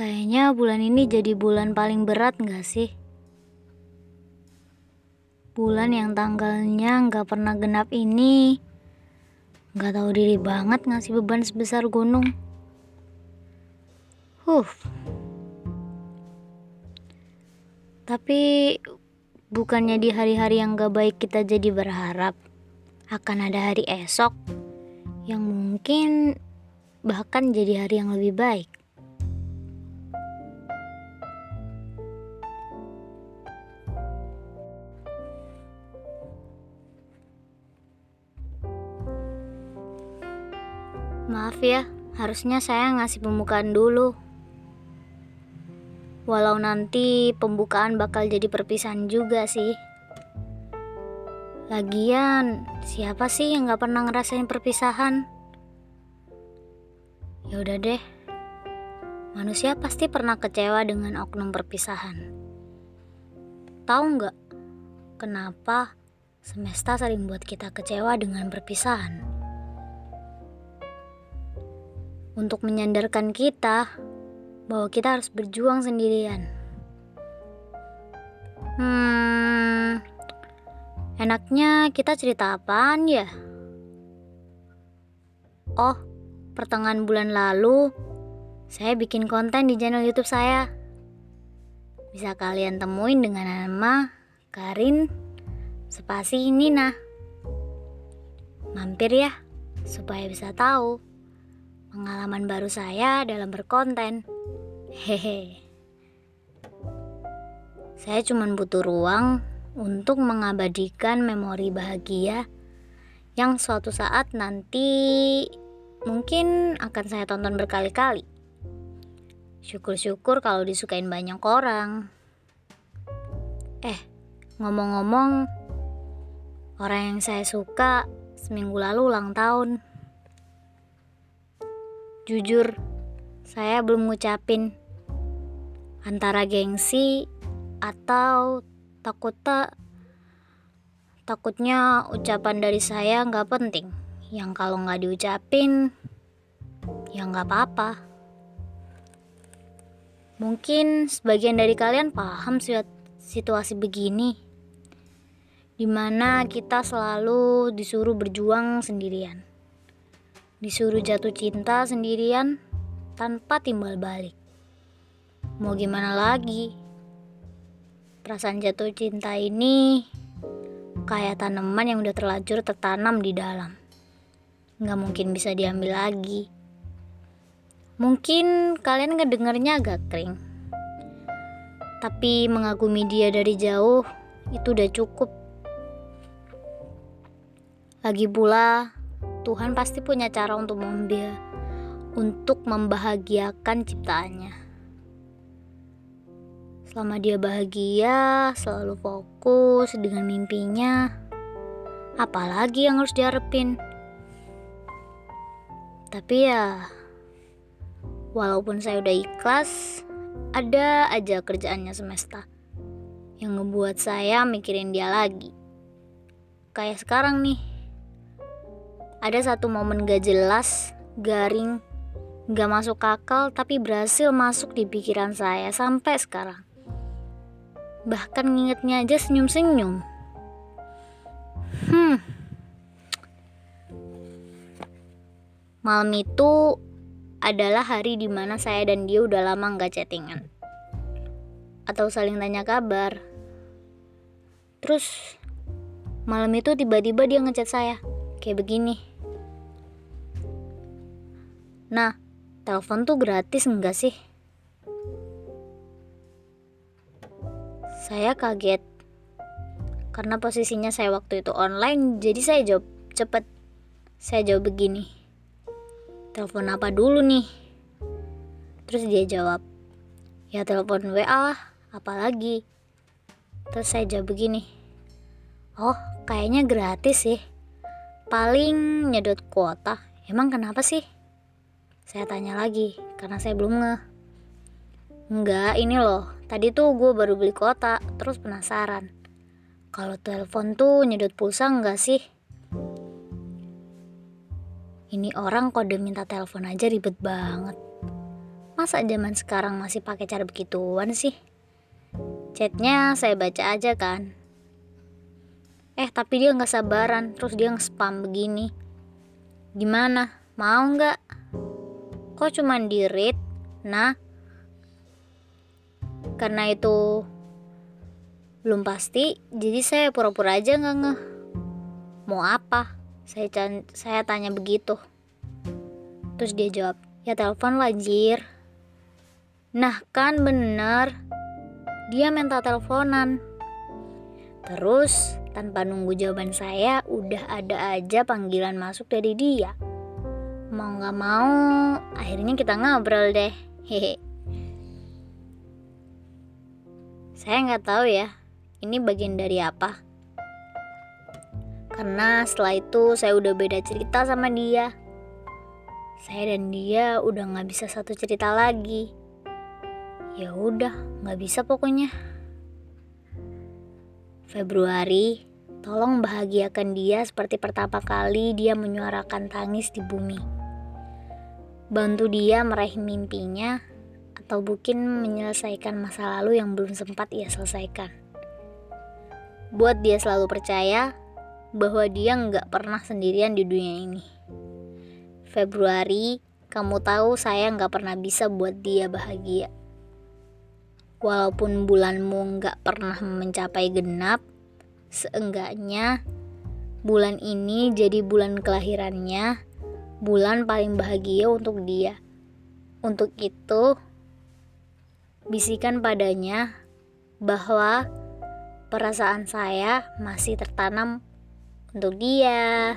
Kayaknya bulan ini jadi bulan paling berat gak sih? Bulan yang tanggalnya gak pernah genap ini Gak tahu diri banget ngasih beban sebesar gunung Huh Tapi bukannya di hari-hari yang gak baik kita jadi berharap akan ada hari esok yang mungkin bahkan jadi hari yang lebih baik. Maaf ya, harusnya saya ngasih pembukaan dulu. Walau nanti pembukaan bakal jadi perpisahan juga sih. Lagian, siapa sih yang gak pernah ngerasain perpisahan? Ya udah deh. Manusia pasti pernah kecewa dengan oknum perpisahan. Tahu nggak kenapa semesta sering buat kita kecewa dengan perpisahan? Untuk menyandarkan kita bahwa kita harus berjuang sendirian. Hmm, enaknya kita cerita apaan ya? Oh, pertengahan bulan lalu saya bikin konten di channel YouTube saya. Bisa kalian temuin dengan nama Karin spasi Nina. Mampir ya, supaya bisa tahu pengalaman baru saya dalam berkonten. Hehe. Saya cuma butuh ruang untuk mengabadikan memori bahagia yang suatu saat nanti mungkin akan saya tonton berkali-kali. Syukur-syukur kalau disukain banyak orang. Eh, ngomong-ngomong, orang yang saya suka seminggu lalu ulang tahun. Jujur, saya belum ngucapin antara gengsi atau takut tak takutnya ucapan dari saya nggak penting. Yang kalau nggak diucapin ya nggak apa-apa. Mungkin sebagian dari kalian paham situasi begini, di mana kita selalu disuruh berjuang sendirian, disuruh jatuh cinta sendirian tanpa timbal balik. Mau gimana lagi? Perasaan jatuh cinta ini kayak tanaman yang udah terlanjur tertanam di dalam. Nggak mungkin bisa diambil lagi. Mungkin kalian ngedengarnya agak kering. Tapi mengagumi dia dari jauh itu udah cukup. Lagi pula, Tuhan pasti punya cara untuk mengambil untuk membahagiakan ciptaannya. Selama dia bahagia, selalu fokus dengan mimpinya, apalagi yang harus diharapin. Tapi ya, Walaupun saya udah ikhlas, ada aja kerjaannya semesta yang ngebuat saya mikirin dia lagi. Kayak sekarang nih, ada satu momen gak jelas, garing, gak masuk akal, tapi berhasil masuk di pikiran saya sampai sekarang. Bahkan ngingetnya aja senyum-senyum. Hmm. Malam itu adalah hari di mana saya dan dia udah lama nggak chattingan atau saling tanya kabar. Terus malam itu tiba-tiba dia ngechat saya kayak begini. Nah, telepon tuh gratis enggak sih? Saya kaget karena posisinya saya waktu itu online, jadi saya jawab cepet. Saya jawab begini telepon apa dulu nih? Terus dia jawab, ya telepon WA lah, apalagi. Terus saya jawab begini, oh kayaknya gratis sih, paling nyedot kuota, emang kenapa sih? Saya tanya lagi, karena saya belum nge. Enggak, ini loh, tadi tuh gue baru beli kuota, terus penasaran. Kalau telepon tuh nyedot pulsa enggak sih? Ini orang kode minta telepon aja ribet banget. Masa zaman sekarang masih pakai cara begituan sih? Chatnya saya baca aja kan. Eh tapi dia nggak sabaran, terus dia nge-spam begini. Gimana? Mau nggak? Kok cuman di read? Nah, karena itu belum pasti, jadi saya pura-pura aja nggak ngeh. Mau apa? Saya saya tanya begitu. Terus dia jawab, ya telepon lah Jir. Nah kan bener, dia minta teleponan. Terus tanpa nunggu jawaban saya, udah ada aja panggilan masuk dari dia. Mau gak mau, akhirnya kita ngobrol deh. Hehe. Saya nggak tahu ya, ini bagian dari apa. Karena setelah itu saya udah beda cerita sama dia saya dan dia udah nggak bisa satu cerita lagi. Ya udah, nggak bisa pokoknya. Februari, tolong bahagiakan dia seperti pertama kali dia menyuarakan tangis di bumi. Bantu dia meraih mimpinya atau mungkin menyelesaikan masa lalu yang belum sempat ia selesaikan. Buat dia selalu percaya bahwa dia nggak pernah sendirian di dunia ini. Februari, kamu tahu saya nggak pernah bisa buat dia bahagia. Walaupun bulanmu nggak pernah mencapai genap, seenggaknya bulan ini jadi bulan kelahirannya, bulan paling bahagia untuk dia. Untuk itu, bisikan padanya bahwa perasaan saya masih tertanam untuk dia.